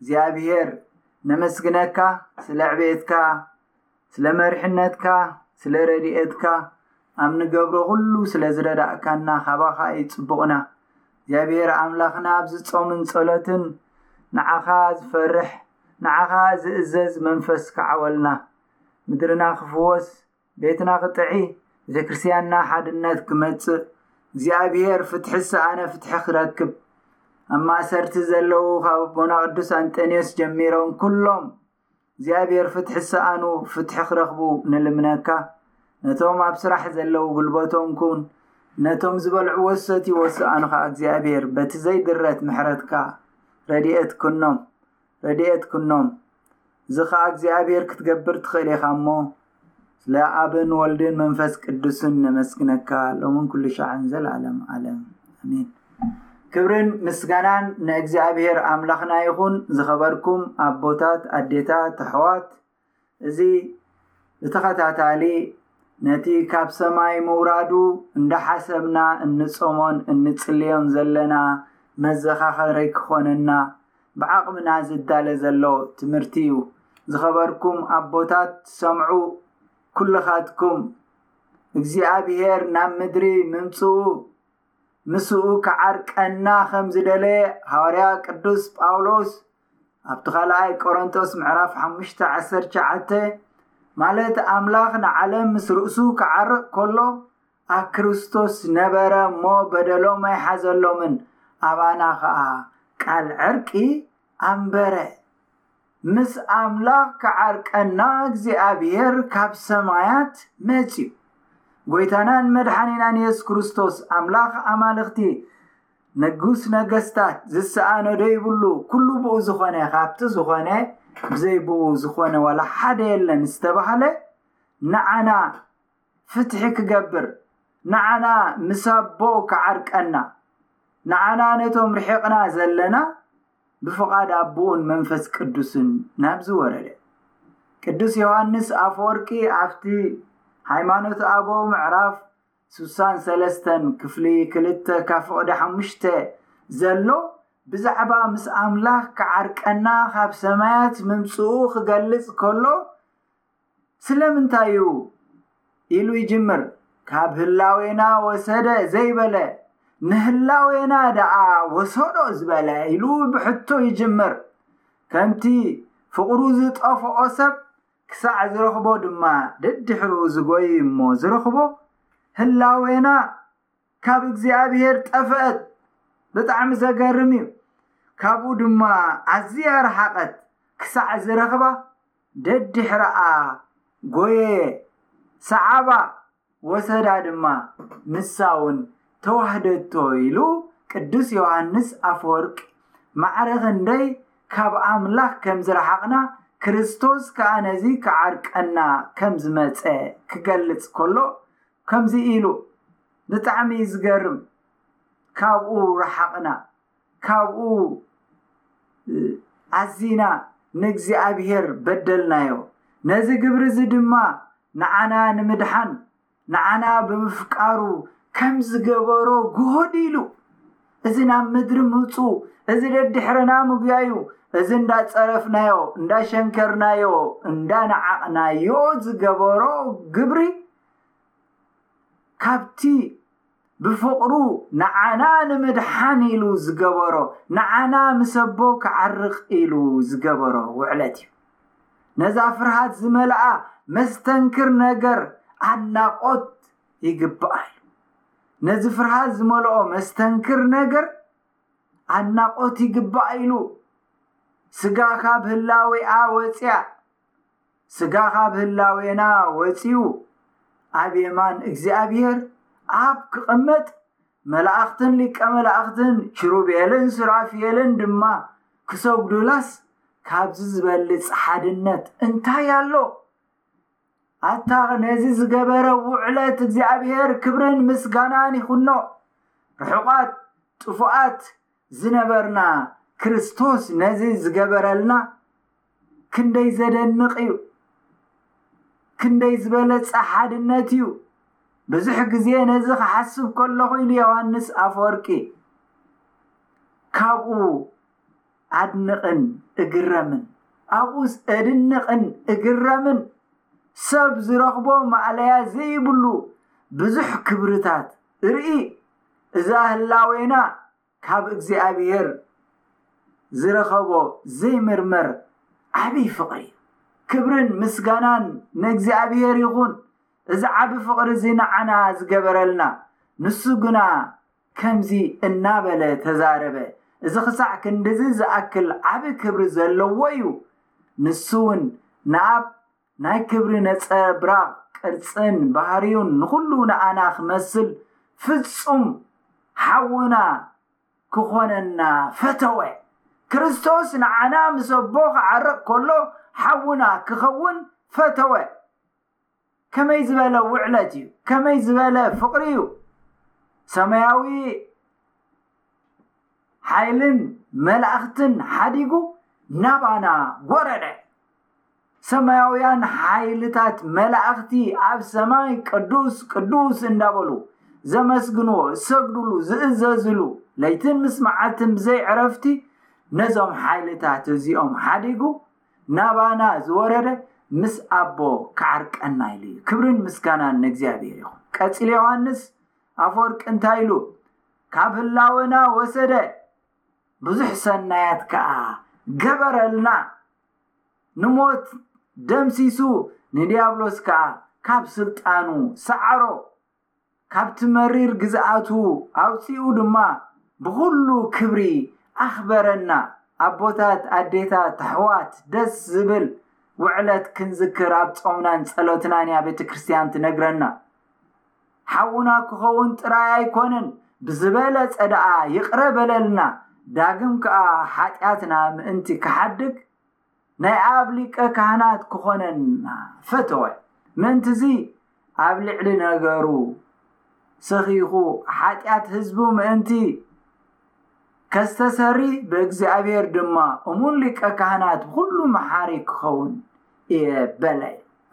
እግዚኣብሔር ነመስግነካ ስለ ዕቤትካ ስለ መሪሕነትካ ስለ ረድኤትካ ኣብ ንገብሮ ኩሉ ስለ ዝረዳእካና ካባኻ እዩ ጽቡቕና እግዚኣብሔር ኣምላኽና ኣብዚ ጾምን ጸሎትን ንዓኻ ዝፈርሕ ንዓኻ ዝእዘዝ መንፈስ ክዓወልና ምድርና ክፍወስ ቤትና ክጥዒ ቤተክርስቲያንና ሓድነት ክመጽእ እግዚኣብሔር ፍትሒ ዝሰኣነ ፍትሒ ክረክብ ኣብ ማእሰርቲ ዘለዉ ካብ ኣቦና ቅዱስ ኣንጠንዮስ ጀሚሮም ኩሎም እግዚኣብሔር ፍትሒ ዝሰኣኑ ፍትሒ ክረኽቡ ንልምነካ ነቶም ኣብ ስራሕ ዘለዉ ጉልበቶም ኩን ነቶም ዝበልዕዎ ዝሰትይዎ ዝሰኣኑ ከዓ እግዚኣብሔር በቲ ዘይድረት ምሕረትካ ረድኤት ኩኖም ረድኤት ኩኖም። እዚ ኸኣ እግዚኣብሔር ክትገብር ትኽእል ኢኻ እሞ ስለ ኣብን ወልድን መንፈስ ቅዱስን ነመስግነካ ሎምን ኩሉ ሻዕን ዘለዓለም ዓለም ኣሜን። ክብርን ምስጋናን ንእግዚኣብሔር ኣምላኽና ይኹን ዝኸበርኩም ኣቦታት ኣዴታት ኣሕዋት እዚ ብተኸታታሊ ነቲ ካብ ሰማይ ምውራዱ እንዳሓሰብና እንጾሞን እንጽልዮን ዘለና መዘኻኸሪ ክኾነና ብዓቕምና ዝዳለ ዘሎ ትምህርቲ እዩ። ዝኸበርኩም ኣቦታት ትሰምዑ ኩልኻትኩም እግዚኣብሄር ናብ ምድሪ ምምጽኡ ምስኡ ክዓርቀና ከም ዝደለየ ሃዋርያ ቅዱስ ጳውሎስ ኣብቲ ካልኣይ ቆሮንቶስ ምዕራፍ ሓሙሽተ ዓሰርተ ትሽዓተ ማለት ኣምላኽ ንዓለም ምስ ርእሱ ክዓርቕ ከሎ ኣብ ክርስቶስ ነበረ እሞ በደሎም ኣይሓዘሎምን ኣባና ኸኣ ቃል ዕርቂ ኣንበረ ምስ ኣምላኽ ክዓርቀና እግዚኣብሔር ካብ ሰማያት መጽዩ ጐይታናን መድሓኒናን የሱስ ክርስቶስ ኣምላኽ ኣማልኽቲ ንጉስ ነገስታት ዝሰኣኖ ዶ ይብሉ ኩሉ ብኡ ዝኾነ ካብቲ ዝኾነ ብዘይ ብኡ ዝኾነ ዋላ ሓደ የለን ዝተባህለ ንዓና ፍትሒ ክገብር ንዓና ምስ ኣቦኡ ክዓርቀና ንዓና ነቶም ርሒቕና ዘለና ብፍቓድ ኣቦኡን መንፈስ ቅዱስን ናብዚ ወረደ ቅዱስ ዮሃንስ ኣፈወርቂ ኣብቲ ሃይማኖት ኣበው ምዕራፍ ስሳን ሰለስተን ክፍሊ ክልተ ካብ ፍቕዲ ሓሙሽተ ዘሎ ብዛዕባ ምስ ኣምላኽ ክዓርቀና ካብ ሰማያት ምምጽኡ ክገልጽ ከሎ ስለምንታይ እዩ ኢሉ ይጅምር ካብ ህላዌና ወሰደ ዘይበለ ንህላዌና ደኣ ወሰዶ ዝበለ ኢሉ ብሕቶ ይጅምር ከምቲ ፍቕሩ ዝጠፍኦ ሰብ ክሳዕ ዝረኽቦ ድማ ደድሕሩ ዝጎይ እሞ ዝረኽቦ ህላዌና ካብ እግዚኣብሔር ጠፈእት ብጣዕሚ ዘገርም እዩ ካብኡ ድማ ኣዝያ ረሓቐት ክሳዕ ዝረኽባ ደድሕራኣ ጎየየ ሰዓባ ወሰዳ ድማ ንሳውን ተዋህደቶ ኢሉ ቅዱስ ዮሃንስ ኣፈወርቅ ማዕረ ክንደይ ካብ ኣምላኽ ከም ዝረሓቕና ክርስቶስ ከኣ ነዚ ክዓርቀና ከም ዝመጸ ክገልጽ ከሎ ከምዚ ኢሉ ብጣዕሚ እዩ ዝገርም ካብኡ ረሓቕና ካብኡ ኣዚና ንእግዚኣብሄር በደልናዮ፣ ነዚ ግብሪ እዚ ድማ ንዓና ንምድሓን ንዓና ብምፍቃሩ ከም ዝገበሮ ጎህድ ኢሉ እዚ ናብ ምድሪ ምውጽኡ እዚ ደድሕርና ምጉያዩ እዚ እንዳጸረፍናዮ እንዳሸንከርናዮ እንዳነዓቕናዮ ዝገበሮ ግብሪ ካብቲ ብፍቕሩ ንዓና ንምድሓን ኢሉ ዝገበሮ፣ ንዓና ምስ ኣቦ ክዓርቕ ኢሉ ዝገበሮ ውዕለት እዩ። ነዛ ፍርሃት ዝመልኣ መስተንክር ነገር ኣድናቖት ይግብኣ ኢሉ። ነዚ ፍርሃት ዝመልኦ መስተንክር ነገር ኣድናቖት ይግብኣ ኢሉ። ስጋ ካብ ህላዌኣ ወጺኣ፣ ስጋ ኻብ ህላዌና ወጺኡ ኣብ የማን እግዚኣብሄር ኣብ ክቕመጥ፣ መላእኽትን ሊቀ መላእኽትን ኪሩቤልን ሱራፌልን ድማ ክሰግዱላስ ካብዚ ዝበልጽ ሓድነት እንታይ ኣሎ? ኣታ ነዚ ዝገበረ ውዕለት እግዚኣብሄር ክብርን ምስጋናን ይኹኖ። ርሑቓት ጥፉኣት ዝነበርና ክርስቶስ ነዚ ዝገበረልና ክንደይ ዘደንቅ እዩ ክንደይ ዝበለጸ ሓድነት እዩ ብዙሕ ግዜ ነዚ ክሓስብ ከለኹ ኢሉ ዮሃንስ ኣፈወርቂ ካብኡ ኣድንቕን እግረምን ኣብኡስ እድንቕን እግረምን ሰብ ዝረኽቦ ማእለያ ዘይብሉ ብዙሕ ክብርታት እርኢ እዛ ህላዌና ካብ እግዚኣብሔር ዝረኸቦ ዘይምርመር ዓቢይ ፍቕሪ እዩ። ክብርን ምስጋናን ንእግዚኣብሔር ይኹን እዚ ዓቢ ፍቕሪ እዚ ንዓና ዝገበረልና። ንሱ ግና ከምዚ እናበለ ተዛረበ፣ እዚ ኽሳዕ ክንድዚ ዝኣክል ዓቢ ክብሪ ዘለዎ እዩ፣ ንሱ እውን ንኣብ ናይ ክብሪ ነጸብራቕ ቅርጽን ባህርዩን ንኹሉ ንኣና ክመስል ፍጹም ሓውና ክኾነና ፈተወ። ክርስቶስ ንዓና ምስ ኣቦ ክዓርቕ ከሎ ሓውና ክኸውን ፈተወ። ከመይ ዝበለ ውዕለት እዩ! ከመይ ዝበለ ፍቕሪ እዩ! ሰማያዊ ሓይልን መላእኽትን ሓዲጉ ናባና ወረደ። ሰማያውያን ሓይልታት መላእኽቲ ኣብ ሰማይ ቅዱስ ቅዱስ እንዳበሉ ዘመስግንዎ ዝሰግድሉ ዝእዘዝሉ ለይትን ምስ መዓልትን ብዘይ ዕረፍቲ ነዞም ሓይልታት እዚኦም ሓዲጉ ናባና ዝወረደ ምስ ኣቦ ክዓርቀና ኢሉ እዩ ክብርን ምስጋናን ንእግዚኣብሔር ይኹን ቀጺሉ ዮሐንስ ኣፈወርቂ እንታይ ኢሉ ካብ ህላወና ወሰደ ብዙሕ ሰናያት ከዓ ገበረልና ንሞት ደምሲሱ ንድያብሎስ ከኣ ካብ ስልጣኑ ሰዓሮ። ካብቲ መሪር ግዝኣቱ ኣውጺኡ ድማ ብኹሉ ክብሪ ኣኽበረና። ኣቦታት ኣዴታት ኣሕዋት ደስ ዝብል ውዕለት ክንዝክር ኣብ ጾምናን ጸሎትናን እያ ቤተክርስትያን ትነግረና። ሓውና ክኸውን ጥራይ ኣይኮነን ብዝበለጸ ደኣ ይቅረ በለልና ዳግም ከኣ ሓጥያትና ምእንቲ ክሓድግ ናይ ኣብ ሊቀ ካህናት ክኾነና ፈተወ ምእንትዚ ኣብ ልዕሊ ነገሩ ሰኺኹ ሓጥያት ህዝቡ ምእንቲ ከስተሰሪ ብእግዚኣብሔር ድማ እሙን ሊቀ ካህናት ኹሉ መሓሪ ክኸውን እየ በለ።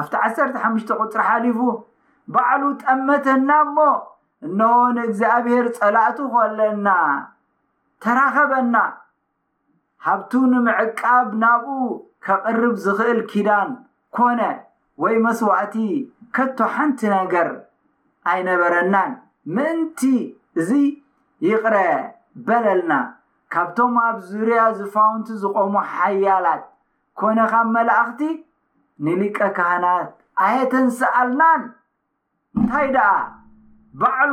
ኣብቲ ዓሰርተ ሓሙሽተ ቁጽሪ ሓሊፉ ባዕሉ ጠመተና እሞ እነሆ ንእግዚኣብሔር ጸላእቱ ኮለና ተራኸበና ሃብቱ ንምዕቃብ ናብኡ ከቕርብ ዝኽእል ኪዳን ኮነ ወይ መስዋእቲ ከቶ ሓንቲ ነገር ኣይነበረናን ምእንቲ እዚ ይቕረ በለልና ካብቶም ኣብ ዙርያ ዝፋውንቲ ዝቖሙ ሓያላት ኮነ ካብ መላእኽቲ ንሊቀ ካህናት ኣየተንስኣልናን፣ እንታይ ደኣ ባዕሉ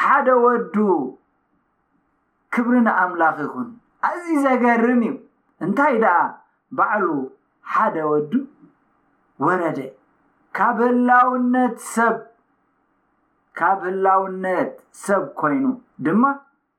ሓደ ወዱ ክብሪ ንኣምላኽ ይኹን። ኣዝዩ ዘገርም እዩ፣ እንታይ ደኣ ባዕሉ ሓደ ወዱ ወረደ፣ ካብ ህላውነት ሰብ ካብ ህላውነት ሰብ ኮይኑ ድማ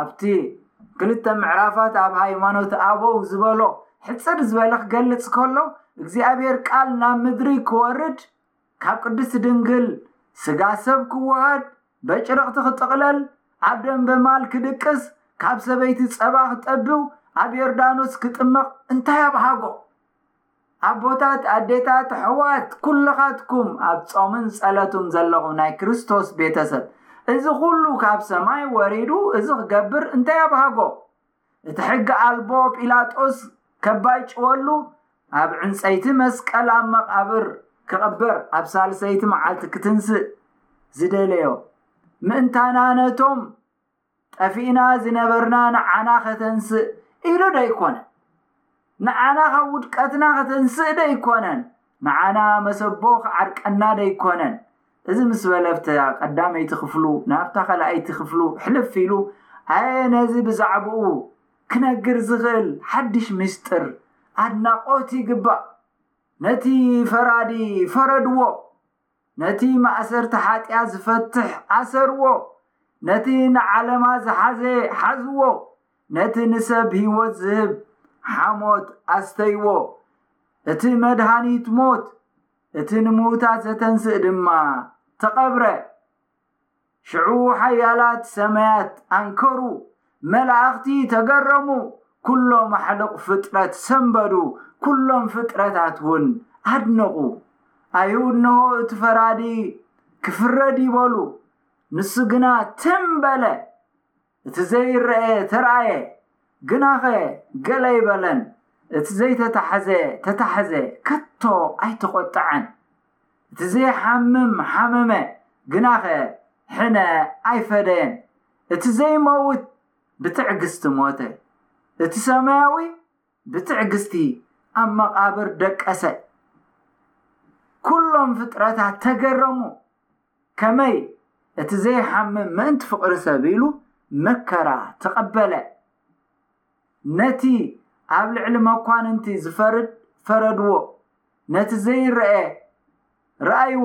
ኣብቲ ክልተ ምዕራፋት ኣብ ሃይማኖት ኣበው ዝበሎ ሕጽር ዝበለ ክገልጽ ከሎ እግዚኣብሔር ቃል ናብ ምድሪ ክወርድ ካብ ቅድስት ድንግል ስጋ ሰብ ክወሃድ በጭርቕቲ ክጥቕለል ኣብ ደንበ ማል ክድቅስ ካብ ሰበይቲ ጸባ ክጠብው ኣብ ዮርዳኖስ ክጥመቕ እንታይ ኣብሃጎ ኣቦታት ኣዴታት ኣሕዋት ኩልኻትኩም ኣብ ጾምን ጸለቱን ዘለኹም ናይ ክርስቶስ ቤተሰብ እዚ ኩሉ ካብ ሰማይ ወሪዱ እዚ ክገብር እንታይ ኣብሃጎ እቲ ሕጊ ኣልቦ ጲላጦስ ከባይጭወሉ ኣብ ዕንጸይቲ መስቀል ኣብ መቓብር ክቕበር ኣብ ሳልሰይቲ መዓልቲ ክትንስእ ዝደለዮ ምእንታና ነቶም ጠፊእና ዝነበርና ንዓና ከተንስእ ኢሉ ዶ ኣይኮነን? ንዓና ካብ ውድቀትና ከተንስእ ዶ ኣይኮነን? ንዓና መሰቦ ክዓርቀና ዶ ኣይኮነን? እዚ ምስ በለ ኣብታ ቀዳመይቲ ክፍሉ ናብታ ካልኣይቲ ክፍሉ ሕልፍ ኢሉ ኣየ ነዚ ብዛዕብኡ ክነግር ዝኽእል ሓድሽ ምስጢር ኣድናቖት ይግባእ ነቲ ፈራዲ ፈረድዎ ነቲ ማእሰርቲ ሓጢኣት ዝፈትሕ ኣሰርዎ፣ ነቲ ንዓለማ ዝሓዘ ሓዝዎ፣ ነቲ ንሰብ ህይወት ዝህብ ሓሞት ኣስተይዎ፣ እቲ መድሃኒት ሞት፣ እቲ ንምዉታት ዘተንስእ ድማ ተቐብረ። ሽዑ ሓያላት ሰማያት ኣንከሩ፣ መላእኽቲ ተገረሙ፣ ኵሎም ኣሕሉቕ ፍጥረት ሰምበዱ፣ ኵሎም ፍጥረታትውን ኣድነቑ። ኣይሁድ እንሆ እቲ ፈራዲ ክፍረድ እዩ በሉ፣ ንሱ ግና ትም በለ። እቲ ዘይረኣየ ተራእየ፣ ግናኸ ገለ ኣይበለን፣ እቲ ዘይተታሕዘ ተታሕዘ፣ ከቶ ኣይተቖጥዐን። እቲ ዘይሓምም ሓመመ፣ ግናኸ ሕነ ኣይፈደየን። እቲ ዘይመውት ብትዕግስቲ ሞተ፣ እቲ ሰማያዊ ብትዕግስቲ ኣብ መቓብር ደቀሰ። ኵሎም ፍጥረታት ተገረሙ፣ ከመይ እቲ ዘይሓምም ምእንቲ ፍቕሪ ሰብ ኢሉ መከራ ተቐበለ። ነቲ ኣብ ልዕሊ መኳንንቲ ዝፈርድ ፈረድዎ፣ ነቲ ዘይረኤ ረኣይዎ፣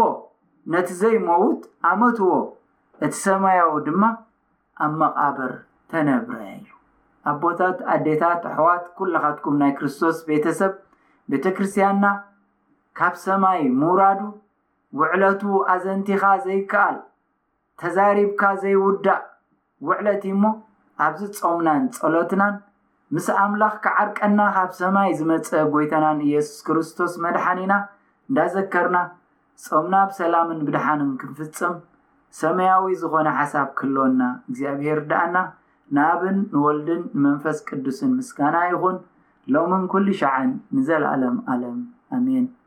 ነቲ ዘይመውት ኣመትዎ፣ እቲ ሰማያዊ ድማ ኣብ መቓብር ተነብረ ኢሉ። ኣቦታት፣ ኣዴታት፣ ኣሕዋት፣ ኩላኻትኩም ናይ ክርስቶስ ቤተሰብ፣ ቤተክርስቲያንና ካብ ሰማይ ምውራዱ ውዕለቱ ኣዘንቲኻ ዘይከኣል ተዛሪብካ ዘይውዳእ ውዕለት እዩ እሞ ኣብዚ ጾምናን ጸሎትናን ምስ ኣምላኽ ክዓርቀና ካብ ሰማይ ዝመጸ ጎይታናን ኢየሱስ ክርስቶስ መድሓኒና እንዳዘከርና ጾምና ብሰላምን ብድሓንን ክንፍጽም ሰማያዊ ዝኾነ ሓሳብ ክህልወና እግዚኣብሔር ይርድኣና ንኣብን ንወልድን ንመንፈስ ቅዱስን ምስጋና ይኹን ሎምን ኩሉ ሻዕን ንዘለኣለም ኣለም ኣሜን።